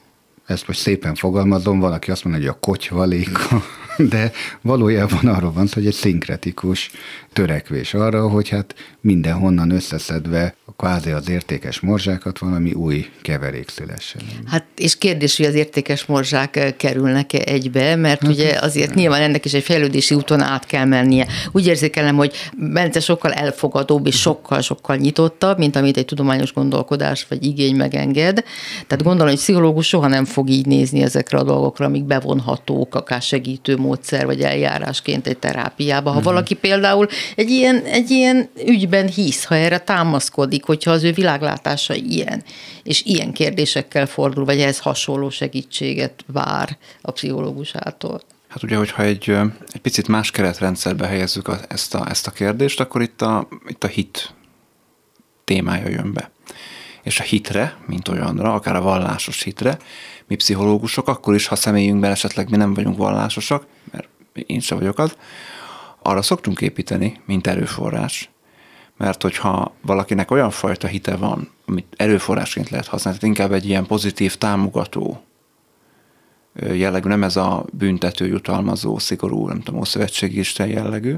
ezt most szépen fogalmazom, valaki azt mondja, hogy a kocsvaléka, de valójában arról van szó, hogy egy szinkretikus törekvés arra, hogy hát mindenhonnan összeszedve kvázi az értékes morzsákat valami új keverék szülessen. Hát és kérdés, hogy az értékes morzsák kerülnek-e egybe, mert hát, ugye azért nyilván ennek is egy fejlődési úton át kell mennie. Úgy érzékelem, hogy Bence sokkal elfogadóbb és sokkal-sokkal nyitottabb, mint amit egy tudományos gondolkodás vagy igény megenged. Tehát gondolom, hogy pszichológus soha nem fog így nézni ezekre a dolgokra, amik bevonhatók, akár segítő módszer vagy eljárásként egy terápiába. Ha uh-huh. valaki például egy ilyen, egy ilyen ügyben hisz, ha erre támaszkodik, hogyha az ő világlátása ilyen, és ilyen kérdésekkel fordul, vagy ehhez hasonló segítséget vár a pszichológusától. Hát ugye, hogyha egy, egy picit más keretrendszerbe helyezzük a, ezt, a, ezt a kérdést, akkor itt a, itt a hit témája jön be. És a hitre, mint olyanra, akár a vallásos hitre, mi pszichológusok, akkor is, ha személyünkben esetleg mi nem vagyunk vallásosak, mert én sem vagyok az, arra szoktunk építeni, mint erőforrás. Mert hogyha valakinek olyan fajta hite van, amit erőforrásként lehet használni, tehát inkább egy ilyen pozitív, támogató jellegű, nem ez a büntető, jutalmazó, szigorú, nem tudom, szövetségi isten jellegű,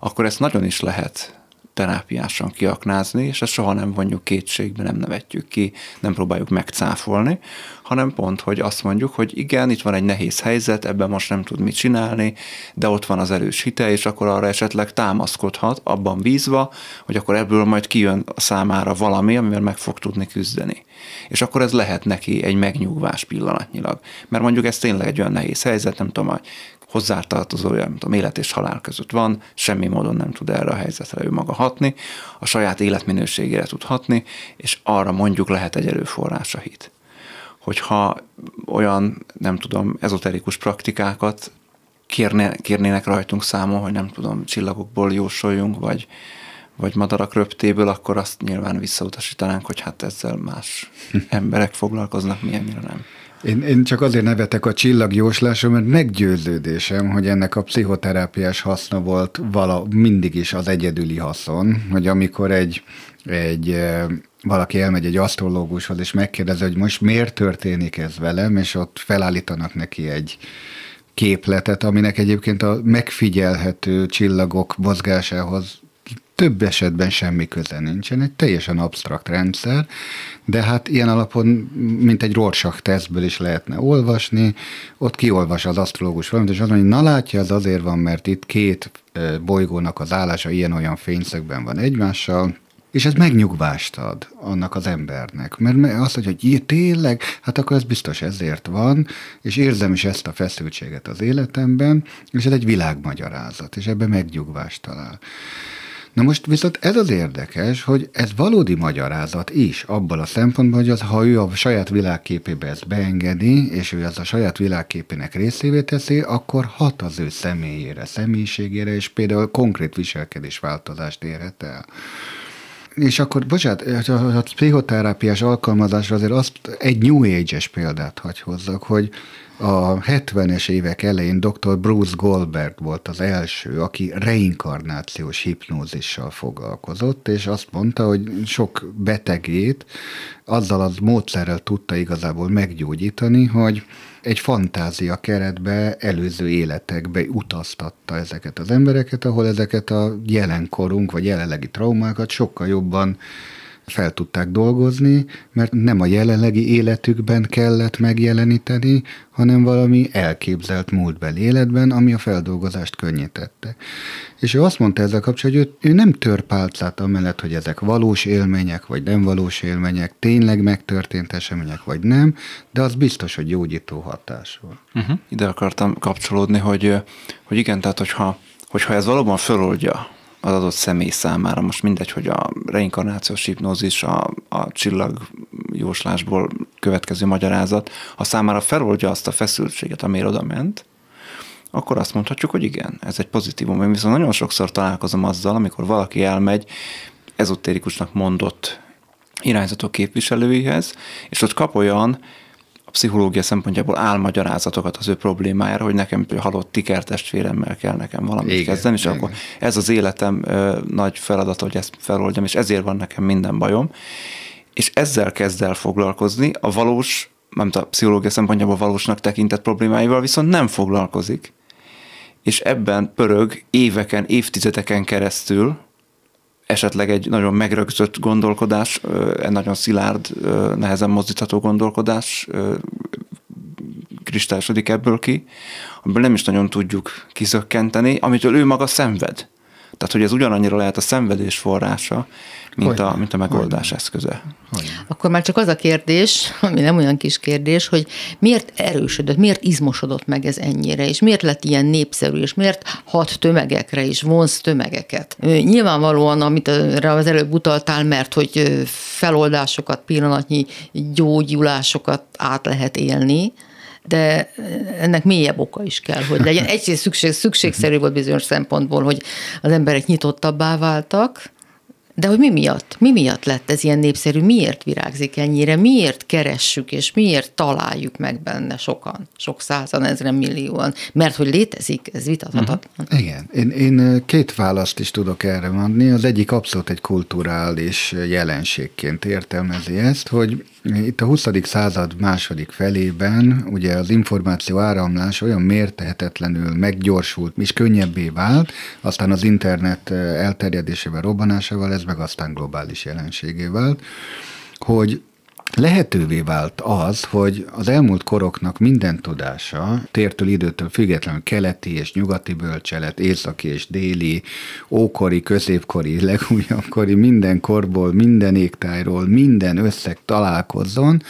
akkor ezt nagyon is lehet terápiásan kiaknázni, és ezt soha nem vonjuk kétségbe, nem nevetjük ki, nem próbáljuk megcáfolni, hanem pont, hogy azt mondjuk, hogy igen, itt van egy nehéz helyzet, ebben most nem tud mit csinálni, de ott van az erős hite, és akkor arra esetleg támaszkodhat, abban bízva, hogy akkor ebből majd kijön számára valami, amivel meg fog tudni küzdeni. És akkor ez lehet neki egy megnyugvás pillanatnyilag. Mert mondjuk ez tényleg egy olyan nehéz helyzet, nem tudom, hogy hozzátartozója, mint a élet és halál között van, semmi módon nem tud erre a helyzetre ő maga hatni, a saját életminőségére tud hatni, és arra mondjuk lehet egy erőforrás a hit. Hogyha olyan, nem tudom, ezoterikus praktikákat kérne, kérnének rajtunk számon, hogy nem tudom, csillagokból jósoljunk, vagy, vagy madarak röptéből, akkor azt nyilván visszautasítanánk, hogy hát ezzel más emberek foglalkoznak, mi nem. Én, én csak azért nevetek a csillagjóslásról, mert meggyőződésem, hogy ennek a pszichoterápiás haszna volt vala, mindig is az egyedüli haszon, hogy amikor egy, egy valaki elmegy egy asztrológushoz, és megkérdezi, hogy most miért történik ez velem, és ott felállítanak neki egy képletet, aminek egyébként a megfigyelhető csillagok mozgásához több esetben semmi köze nincsen, egy teljesen absztrakt rendszer, de hát ilyen alapon, mint egy Rorschach tesztből is lehetne olvasni, ott kiolvas az asztrológus valamit, és azt mondja, hogy na látja, ez azért van, mert itt két bolygónak az állása ilyen-olyan fényszögben van egymással, és ez megnyugvást ad annak az embernek. Mert azt mondja, hogy tényleg, hát akkor ez biztos ezért van, és érzem is ezt a feszültséget az életemben, és ez egy világmagyarázat, és ebben megnyugvást talál. Na most viszont ez az érdekes, hogy ez valódi magyarázat is, abban a szempontból, hogy az, ha ő a saját világképébe ezt beengedi, és ő az a saját világképének részévé teszi, akkor hat az ő személyére, személyiségére, és például konkrét viselkedésváltozást érhet el. És akkor, bocsánat, a pszichoterápiás alkalmazásra azért azt egy New Age-es példát hagy hozzak, hogy a 70-es évek elején dr. Bruce Goldberg volt az első, aki reinkarnációs hipnózissal foglalkozott, és azt mondta, hogy sok betegét azzal az módszerrel tudta igazából meggyógyítani, hogy egy fantázia keretbe, előző életekbe utaztatta ezeket az embereket, ahol ezeket a jelenkorunk vagy jelenlegi traumákat sokkal jobban fel tudták dolgozni, mert nem a jelenlegi életükben kellett megjeleníteni, hanem valami elképzelt múltbeli életben, ami a feldolgozást könnyítette. És ő azt mondta ezzel kapcsolatban, hogy ő, nem tör amellett, hogy ezek valós élmények, vagy nem valós élmények, tényleg megtörtént események, vagy nem, de az biztos, hogy gyógyító hatás van. Uh-huh. Ide akartam kapcsolódni, hogy, hogy igen, tehát hogyha, hogyha ez valóban föloldja az adott személy számára. Most mindegy, hogy a reinkarnációs hipnózis, a, a csillagjóslásból következő magyarázat, ha számára feloldja azt a feszültséget, amire oda ment, akkor azt mondhatjuk, hogy igen, ez egy pozitívum. Én viszont nagyon sokszor találkozom azzal, amikor valaki elmegy ezotérikusnak mondott irányzatok képviselőihez, és ott kap olyan a pszichológia szempontjából álmagyarázatokat az ő problémájára, hogy nekem halott tikertestvéremmel kell nekem valamit igen, kezdeni, és igen. akkor ez az életem ö, nagy feladata, hogy ezt feloldjam, és ezért van nekem minden bajom. És ezzel kezd el foglalkozni, a valós, nem a pszichológia szempontjából valósnak tekintett problémáival viszont nem foglalkozik. És ebben pörög éveken, évtizedeken keresztül, esetleg egy nagyon megrögzött gondolkodás, egy nagyon szilárd, nehezen mozdítható gondolkodás kristályosodik ebből ki, amiből nem is nagyon tudjuk kiszökkenteni, amitől ő maga szenved. Tehát, hogy ez ugyanannyira lehet a szenvedés forrása, mint, a, mint a megoldás Hogyne. eszköze. Hogyne. Akkor már csak az a kérdés, ami nem olyan kis kérdés, hogy miért erősödött, miért izmosodott meg ez ennyire, és miért lett ilyen népszerű, és miért hat tömegekre is, vonz tömegeket. Nyilvánvalóan, amit az előbb utaltál, mert hogy feloldásokat, pillanatnyi gyógyulásokat át lehet élni, de ennek mélyebb oka is kell, hogy legyen. Egyrészt szükség, szükségszerű volt bizonyos szempontból, hogy az emberek nyitottabbá váltak, de hogy mi miatt? Mi miatt lett ez ilyen népszerű? Miért virágzik ennyire? Miért keressük, és miért találjuk meg benne sokan? Sok százan, ezren, millióan. Mert hogy létezik, ez vitathatatlan. Uh-huh. Igen. Én, én két választ is tudok erre mondani. Az egyik abszolút egy kulturális jelenségként értelmezi ezt, hogy itt a 20. század második felében ugye az információ áramlás olyan mértehetetlenül meggyorsult, és könnyebbé vált, aztán az internet elterjedésével, robbanásával ez meg aztán globális jelenségé vált, hogy lehetővé vált az, hogy az elmúlt koroknak minden tudása, tértől időtől függetlenül keleti és nyugati bölcselet, északi és déli, ókori, középkori, legújabbkori, minden korból, minden égtájról, minden összeg találkozzon,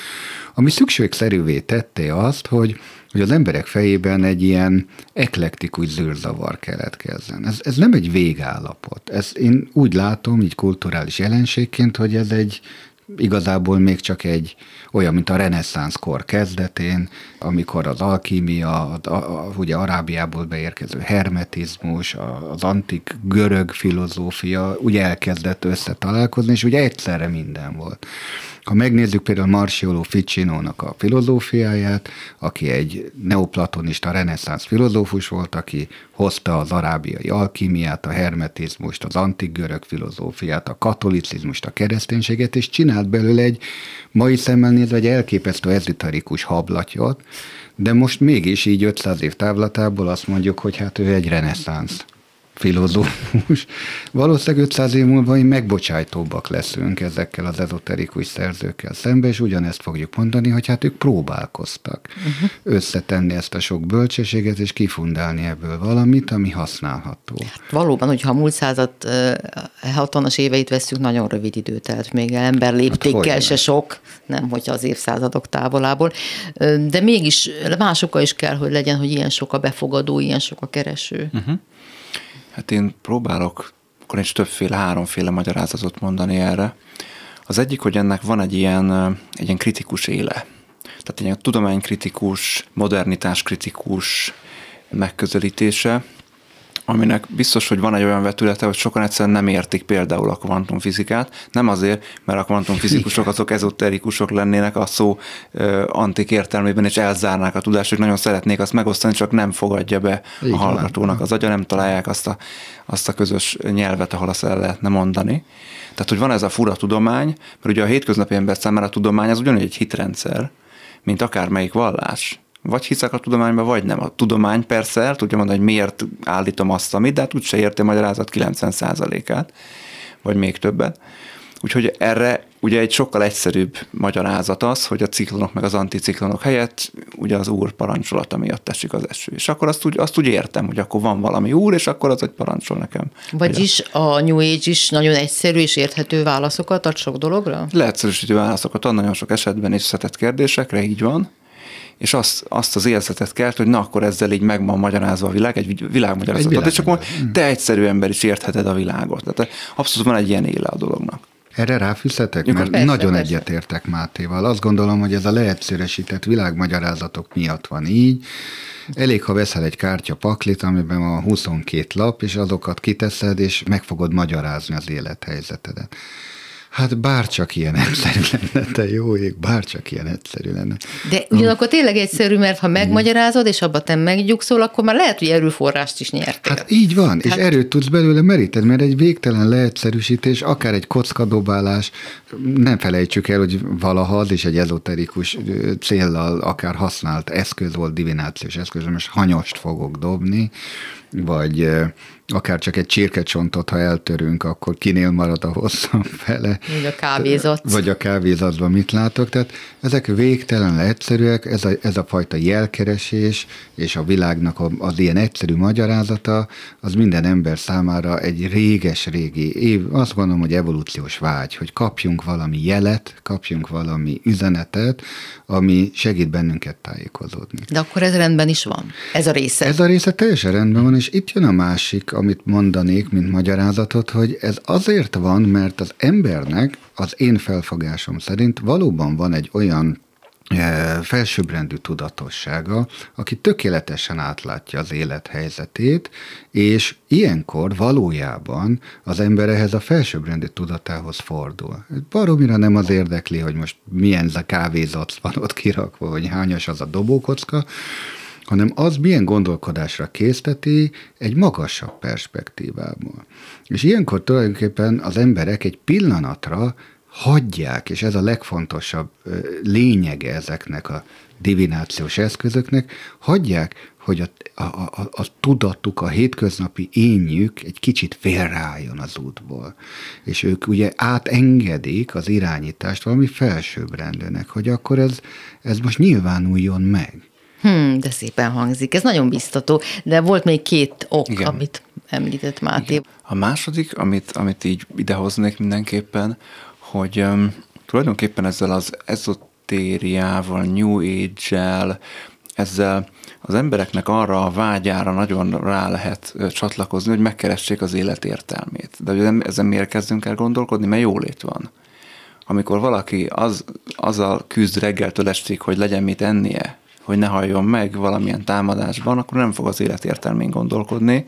ami szükségszerűvé tette azt, hogy hogy az emberek fejében egy ilyen eklektikus zűrzavar keletkezzen. Ez, ez nem egy végállapot. Ez én úgy látom, így kulturális jelenségként, hogy ez egy igazából még csak egy olyan, mint a reneszánsz kor kezdetén, amikor az alkímia, a, a, ugye Arábiából beérkező hermetizmus, az antik görög filozófia ugye elkezdett összetalálkozni, és ugye egyszerre minden volt. Ha megnézzük például Marciolo Ficcinónak a filozófiáját, aki egy neoplatonista reneszánsz filozófus volt, aki hozta az arábiai alkimiát, a hermetizmust, az antik görög filozófiát, a katolicizmust, a kereszténységet, és csinált belőle egy mai szemmel nézve egy elképesztő ezoterikus hablatyot, de most mégis így 500 év távlatából azt mondjuk, hogy hát ő egy reneszánsz filozófus. Valószínűleg 500 év múlva mi megbocsájtóbbak leszünk ezekkel az ezoterikus szerzőkkel szembe, és ugyanezt fogjuk mondani, hogy hát ők próbálkoztak uh-huh. összetenni ezt a sok bölcsességet, és kifundálni ebből valamit, ami használható. Hát valóban, hogyha a múlt század 60-as éveit veszünk, nagyon rövid idő telt még el, ember léptékkel hát se sok, nem hogy az évszázadok távolából, de mégis másokkal is kell, hogy legyen, hogy ilyen sok a befogadó, ilyen sok a kereső. Uh-huh. Hát én próbálok akkor is többféle, háromféle magyarázatot mondani erre. Az egyik, hogy ennek van egy ilyen, egy ilyen kritikus éle. Tehát egy ilyen tudománykritikus, modernitáskritikus megközelítése, aminek biztos, hogy van egy olyan vetülete, hogy sokan egyszerűen nem értik például a kvantumfizikát. Nem azért, mert a kvantumfizikusok azok ezoterikusok lennének a szó antik értelmében, és elzárnák a tudást, hogy nagyon szeretnék azt megosztani, csak nem fogadja be Így a hallgatónak az agya, nem találják azt a, azt a közös nyelvet, ahol azt el lehetne mondani. Tehát, hogy van ez a fura tudomány, mert ugye a hétköznapi ember számára a tudomány az ugyanúgy egy hitrendszer, mint akármelyik vallás vagy hiszek a tudományba, vagy nem. A tudomány persze el tudja mondani, hogy miért állítom azt, amit, de hát úgyse érti a magyarázat 90%-át, vagy még többet. Úgyhogy erre ugye egy sokkal egyszerűbb magyarázat az, hogy a ciklonok meg az anticiklonok helyett ugye az úr parancsolata miatt esik az eső. És akkor azt úgy, azt úgy értem, hogy akkor van valami úr, és akkor az egy parancsol nekem. Vagyis a New Age is nagyon egyszerű és érthető válaszokat ad sok dologra? Leegyszerűsítő válaszokat ad nagyon sok esetben és összetett kérdésekre, így van és azt, azt az érzetet kelt, hogy na akkor ezzel így meg van magyarázva a világ, egy világmagyarázatot, világ. és csak te egyszerű ember is értheted a világot. Tehát abszolút van egy ilyen éle a dolognak. Erre ráfűzhetek? Mert persze, nagyon persze. egyetértek Mátéval. Azt gondolom, hogy ez a leegyszerűsített világmagyarázatok miatt van így. Elég, ha veszel egy kártya paklit, amiben van 22 lap, és azokat kiteszed, és meg fogod magyarázni az élethelyzetedet. Hát bárcsak ilyen egyszerű lenne, te jó ég, bárcsak ilyen egyszerű lenne. De ugyanakkor tényleg egyszerű, mert ha megmagyarázod, és abba te meggyugszol, akkor már lehet, hogy erőforrást is nyertél. Hát így van, és erőt tudsz belőle meríteni, mert egy végtelen leegyszerűsítés, akár egy kockadobálás, nem felejtsük el, hogy valaha az is egy ezoterikus céllal akár használt eszköz volt, divinációs eszköz, most hanyost fogok dobni, vagy akár csak egy csirkecsontot, ha eltörünk, akkor kinél marad a hosszabb fele. Vagy a kávézat. Vagy a kávézatban mit látok. Tehát ezek végtelen egyszerűek, ez a, ez a fajta jelkeresés és a világnak az ilyen egyszerű magyarázata, az minden ember számára egy réges-régi év, azt gondolom, hogy evolúciós vágy, hogy kapjunk valami jelet, kapjunk valami üzenetet, ami segít bennünket tájékozódni. De akkor ez rendben is van? Ez a része? Ez a része teljesen rendben van, és itt jön a másik, amit mondanék, mint magyarázatot, hogy ez azért van, mert az embernek, az én felfogásom szerint valóban van egy olyan e, felsőbbrendű tudatossága, aki tökéletesen átlátja az élethelyzetét, és ilyenkor valójában az ember ehhez a felsőbbrendű tudatához fordul. Baromira nem az érdekli, hogy most milyen a kávézat van ott kirakva, hogy hányas az a dobókocka, hanem az milyen gondolkodásra készteti egy magasabb perspektívából. És ilyenkor tulajdonképpen az emberek egy pillanatra hagyják, és ez a legfontosabb lényege ezeknek a divinációs eszközöknek, hagyják, hogy a, a, a, a tudatuk, a hétköznapi énjük egy kicsit félreálljon az útból. És ők ugye átengedik az irányítást valami felsőbbrendűnek, hogy akkor ez, ez most nyilvánuljon meg. Hmm, de szépen hangzik. Ez nagyon biztató. De volt még két ok, Igen. amit említett Máté. Igen. A második, amit, amit így idehoznék mindenképpen, hogy um, tulajdonképpen ezzel az ezotériával, New Age-el, ezzel az embereknek arra a vágyára nagyon rá lehet csatlakozni, hogy megkeressék az élet értelmét. De ugye ezen miért kezdünk el gondolkodni? Mert jólét van. Amikor valaki az, azzal küzd reggeltől estig, hogy legyen mit ennie, hogy ne halljon meg valamilyen támadásban, akkor nem fog az élet értelmén gondolkodni.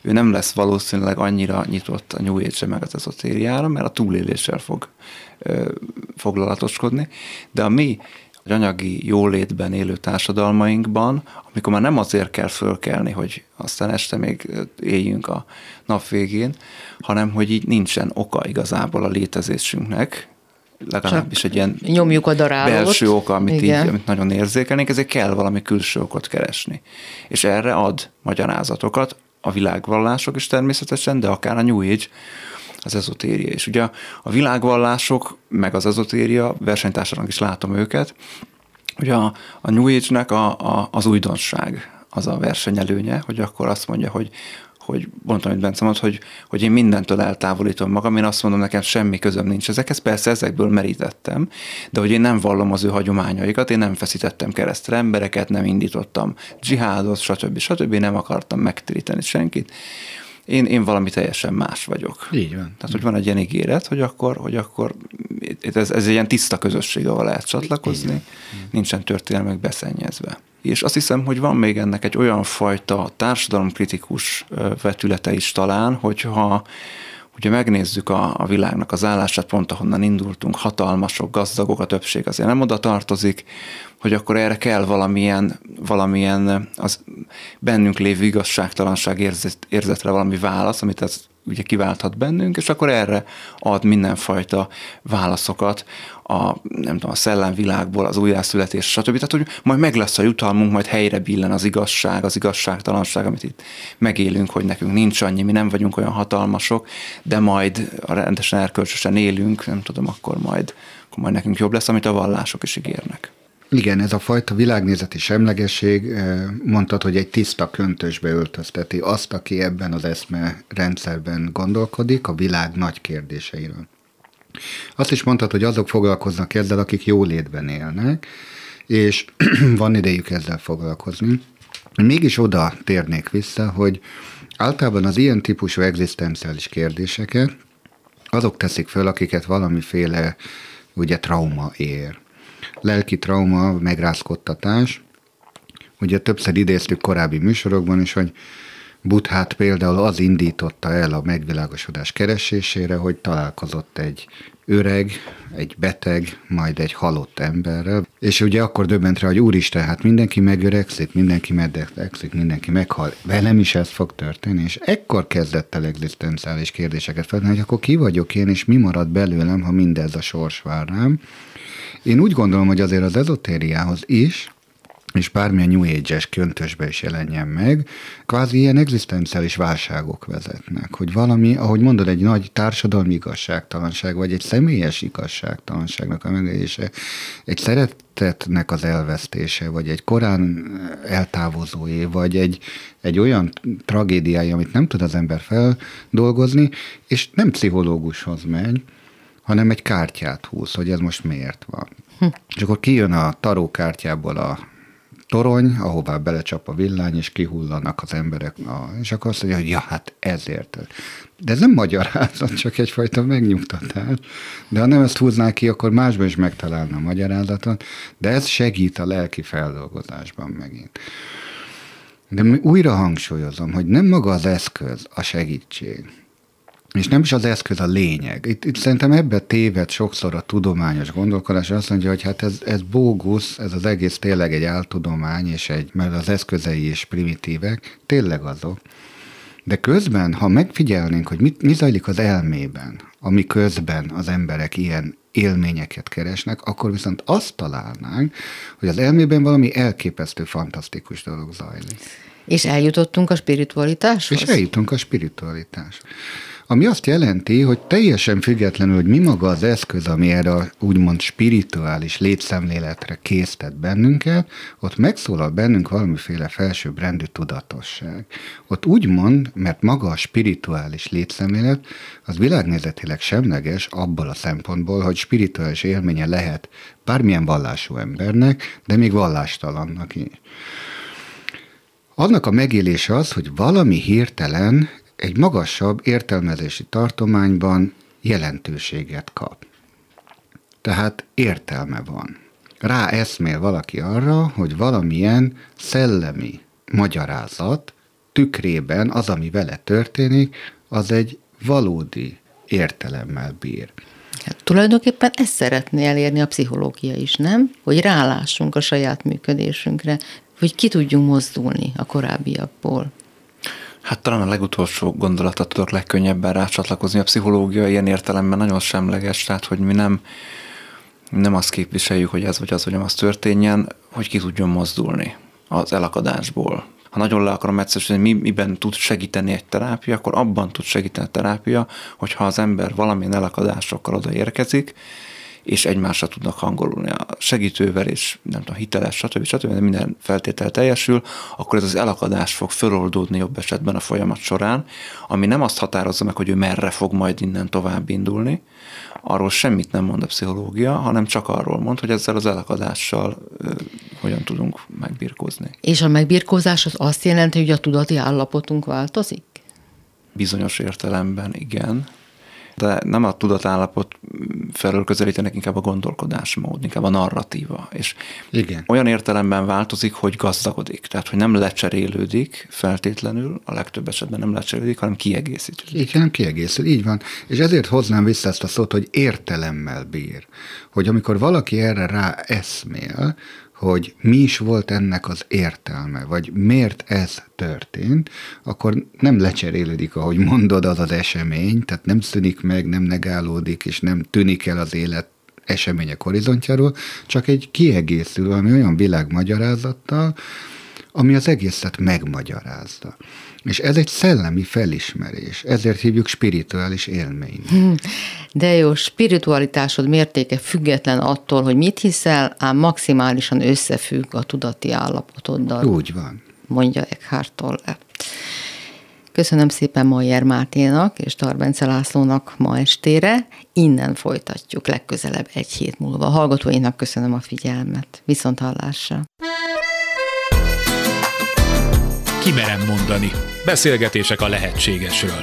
Ő nem lesz valószínűleg annyira nyitott a New Age meg az ezotériára, mert a túléléssel fog ö, foglalatoskodni. De a mi anyagi jólétben élő társadalmainkban, amikor már nem azért kell fölkelni, hogy aztán este még éljünk a nap végén, hanem hogy így nincsen oka igazából a létezésünknek, legalábbis egy ilyen nyomjuk a darálót. belső oka, amit, így, amit nagyon érzékelnénk, ezért kell valami külső okot keresni. És erre ad magyarázatokat a világvallások is természetesen, de akár a New Age, az ezotéria is. Ugye a világvallások, meg az ezotéria, versenytársanak is látom őket, ugye a, a New Age-nek a, a, az újdonság, az a versenyelőnye, hogy akkor azt mondja, hogy hogy mondtam, hogy Bence mondta, hogy, hogy én mindentől eltávolítom magam, én azt mondom, nekem semmi közöm nincs ezekhez, persze ezekből merítettem, de hogy én nem vallom az ő hagyományaikat, én nem feszítettem keresztre embereket, nem indítottam dzsihádot, stb. stb. nem akartam megtéríteni senkit. Én, én valami teljesen más vagyok. Így van. Tehát, hogy van egy ilyen ígéret, hogy akkor, hogy akkor ez, ez egy ilyen tiszta közösség, ahol lehet csatlakozni, nincsen történelmek beszennyezve. És azt hiszem, hogy van még ennek egy olyan fajta társadalomkritikus vetülete is talán, hogyha ugye megnézzük a, a világnak az állását, pont ahonnan indultunk, hatalmasok, gazdagok, a többség azért nem oda tartozik, hogy akkor erre kell valamilyen, valamilyen az bennünk lévő igazságtalanság érzet, érzetre valami válasz, amit ez ugye kiválthat bennünk, és akkor erre ad mindenfajta válaszokat a, nem tudom, a szellemvilágból, az újjászületés, stb. Tehát, hogy majd meg lesz a jutalmunk, majd helyre billen az igazság, az igazságtalanság, amit itt megélünk, hogy nekünk nincs annyi, mi nem vagyunk olyan hatalmasok, de majd rendesen erkölcsösen élünk, nem tudom, akkor majd, akkor majd nekünk jobb lesz, amit a vallások is ígérnek. Igen, ez a fajta világnézeti semlegesség, eh, mondtad, hogy egy tiszta köntösbe öltözteti azt, aki ebben az eszme rendszerben gondolkodik, a világ nagy kérdéseiről. Azt is mondtad, hogy azok foglalkoznak ezzel, akik jólétben élnek, és van idejük ezzel foglalkozni. Mégis oda térnék vissza, hogy általában az ilyen típusú egzisztenciális kérdéseket azok teszik föl, akiket valamiféle ugye trauma ér lelki trauma, megrázkodtatás. Ugye többször idéztük korábbi műsorokban is, hogy Buthát például az indította el a megvilágosodás keresésére, hogy találkozott egy öreg, egy beteg, majd egy halott emberrel, és ugye akkor döbbent rá, hogy úristen, hát mindenki megöregszik, mindenki megöregszik, mindenki meghal, velem is ez fog történni, és ekkor kezdett el egzisztenciális kérdéseket feltenni, hogy akkor ki vagyok én, és mi marad belőlem, ha mindez a sors vár rám. Én úgy gondolom, hogy azért az ezotériához is, és bármilyen New Age-es köntösbe is jelenjen meg, kvázi ilyen egzisztenciális válságok vezetnek, hogy valami, ahogy mondod, egy nagy társadalmi igazságtalanság, vagy egy személyes igazságtalanságnak a megélése, egy szeretetnek az elvesztése, vagy egy korán eltávozóé, vagy egy, egy olyan tragédiája, amit nem tud az ember feldolgozni, és nem pszichológushoz megy, hanem egy kártyát húz, hogy ez most miért van. Hm. És akkor kijön a tarókártyából a torony, ahová belecsap a villány, és kihullanak az emberek, na, és akkor azt mondja, hogy ja, hát ezért. De ez nem magyarázat, csak egyfajta megnyugtatás. De ha nem ezt húznák ki, akkor másban is megtalálna a magyarázatot, de ez segít a lelki feldolgozásban megint. De újra hangsúlyozom, hogy nem maga az eszköz a segítség, és nem is az eszköz a lényeg. Itt, itt szerintem ebbe téved sokszor a tudományos gondolkodás, azt mondja, hogy hát ez, ez bógusz, ez az egész tényleg egy áltudomány, és egy, mert az eszközei is primitívek, tényleg azok. De közben, ha megfigyelnénk, hogy mit, mi zajlik az elmében, ami közben az emberek ilyen élményeket keresnek, akkor viszont azt találnánk, hogy az elmében valami elképesztő, fantasztikus dolog zajlik. És eljutottunk a spiritualitáshoz? És eljutunk a spiritualitáshoz. Ami azt jelenti, hogy teljesen függetlenül, hogy mi maga az eszköz, ami erre a úgymond spirituális létszemléletre késztet bennünket, ott megszólal bennünk valamiféle felsőbbrendű tudatosság. Ott úgymond, mert maga a spirituális létszemlélet, az világnézetileg semleges abból a szempontból, hogy spirituális élménye lehet bármilyen vallású embernek, de még vallástalannak is. Annak a megélése az, hogy valami hirtelen egy magasabb értelmezési tartományban jelentőséget kap. Tehát értelme van. Rá eszmél valaki arra, hogy valamilyen szellemi magyarázat tükrében az, ami vele történik, az egy valódi értelemmel bír. Hát, tulajdonképpen ezt szeretné elérni a pszichológia is, nem? Hogy rálássunk a saját működésünkre, hogy ki tudjunk mozdulni a korábbiakból. Hát talán a legutolsó gondolatot tudok legkönnyebben rácsatlakozni. A pszichológia ilyen értelemben nagyon semleges, tehát hogy mi nem, nem azt képviseljük, hogy ez vagy az, vagy az történjen, hogy ki tudjon mozdulni az elakadásból. Ha nagyon le akarom egyszerűen, mi, miben tud segíteni egy terápia, akkor abban tud segíteni a terápia, hogyha az ember valamilyen elakadásokkal oda érkezik, és egymásra tudnak hangolulni a segítővel, és nem tudom, hiteles, stb. stb. de minden feltétel teljesül, akkor ez az elakadás fog föloldódni jobb esetben a folyamat során, ami nem azt határozza meg, hogy ő merre fog majd innen tovább indulni, arról semmit nem mond a pszichológia, hanem csak arról mond, hogy ezzel az elakadással ö, hogyan tudunk megbirkózni. És a megbirkózás az azt jelenti, hogy a tudati állapotunk változik? Bizonyos értelemben igen de nem a tudatállapot felől közelítenek, inkább a gondolkodásmód, inkább a narratíva. És Igen. olyan értelemben változik, hogy gazdagodik. Tehát, hogy nem lecserélődik feltétlenül, a legtöbb esetben nem lecserélődik, hanem kiegészítődik. Igen, nem kiegészül, így van. És ezért hoznám vissza ezt a szót, hogy értelemmel bír. Hogy amikor valaki erre rá eszmél, hogy mi is volt ennek az értelme, vagy miért ez történt, akkor nem lecserélődik, ahogy mondod, az az esemény, tehát nem szűnik meg, nem negálódik, és nem tűnik el az élet események horizontjáról, csak egy kiegészülő, ami olyan világmagyarázattal, ami az egészet megmagyarázza. És ez egy szellemi felismerés, ezért hívjuk spirituális élmény. Hm. De jó, spiritualitásod mértéke független attól, hogy mit hiszel, ám maximálisan összefügg a tudati állapotoddal. Úgy van. Mondja Eckhart Tolle. Köszönöm szépen Majer Máténak és Tarbence Lászlónak ma estére. Innen folytatjuk legközelebb egy hét múlva. A hallgatóinak köszönöm a figyelmet. Viszont hallásra. Kimerem mondani. Beszélgetések a lehetségesről.